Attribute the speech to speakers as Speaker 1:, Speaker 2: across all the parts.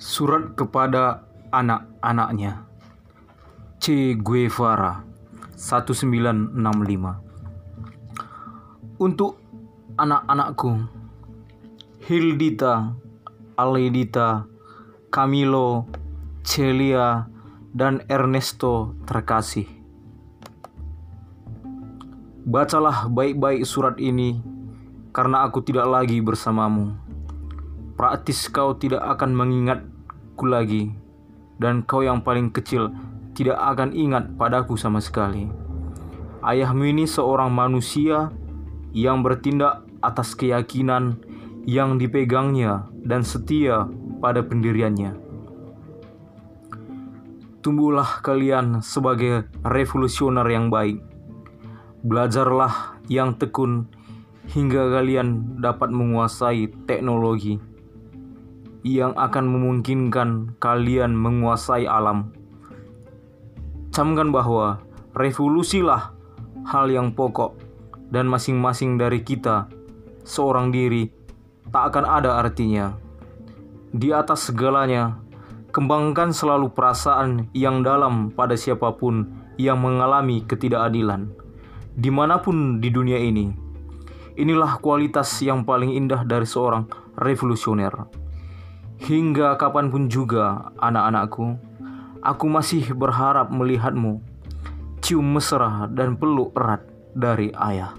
Speaker 1: Surat kepada anak-anaknya. Che Guevara 1965 Untuk anak-anakku Hildita, Aledita, Camilo, Celia, dan Ernesto terkasih. Bacalah baik-baik surat ini karena aku tidak lagi bersamamu praktis kau tidak akan mengingatku lagi, dan kau yang paling kecil tidak akan ingat padaku sama sekali. Ayahmu ini seorang manusia yang bertindak atas keyakinan yang dipegangnya dan setia pada pendiriannya. Tumbuhlah kalian sebagai revolusioner yang baik. Belajarlah yang tekun hingga kalian dapat menguasai teknologi yang akan memungkinkan kalian menguasai alam. Camkan bahwa revolusilah hal yang pokok dan masing-masing dari kita seorang diri tak akan ada artinya. Di atas segalanya, kembangkan selalu perasaan yang dalam pada siapa pun yang mengalami ketidakadilan, di mana pun di dunia ini. Inilah kualitas yang paling indah dari seorang revolusioner. Hingga kapan pun juga, anak-anakku, aku masih berharap melihatmu cium mesra dan peluk erat dari ayah.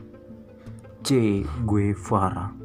Speaker 1: C. Guevara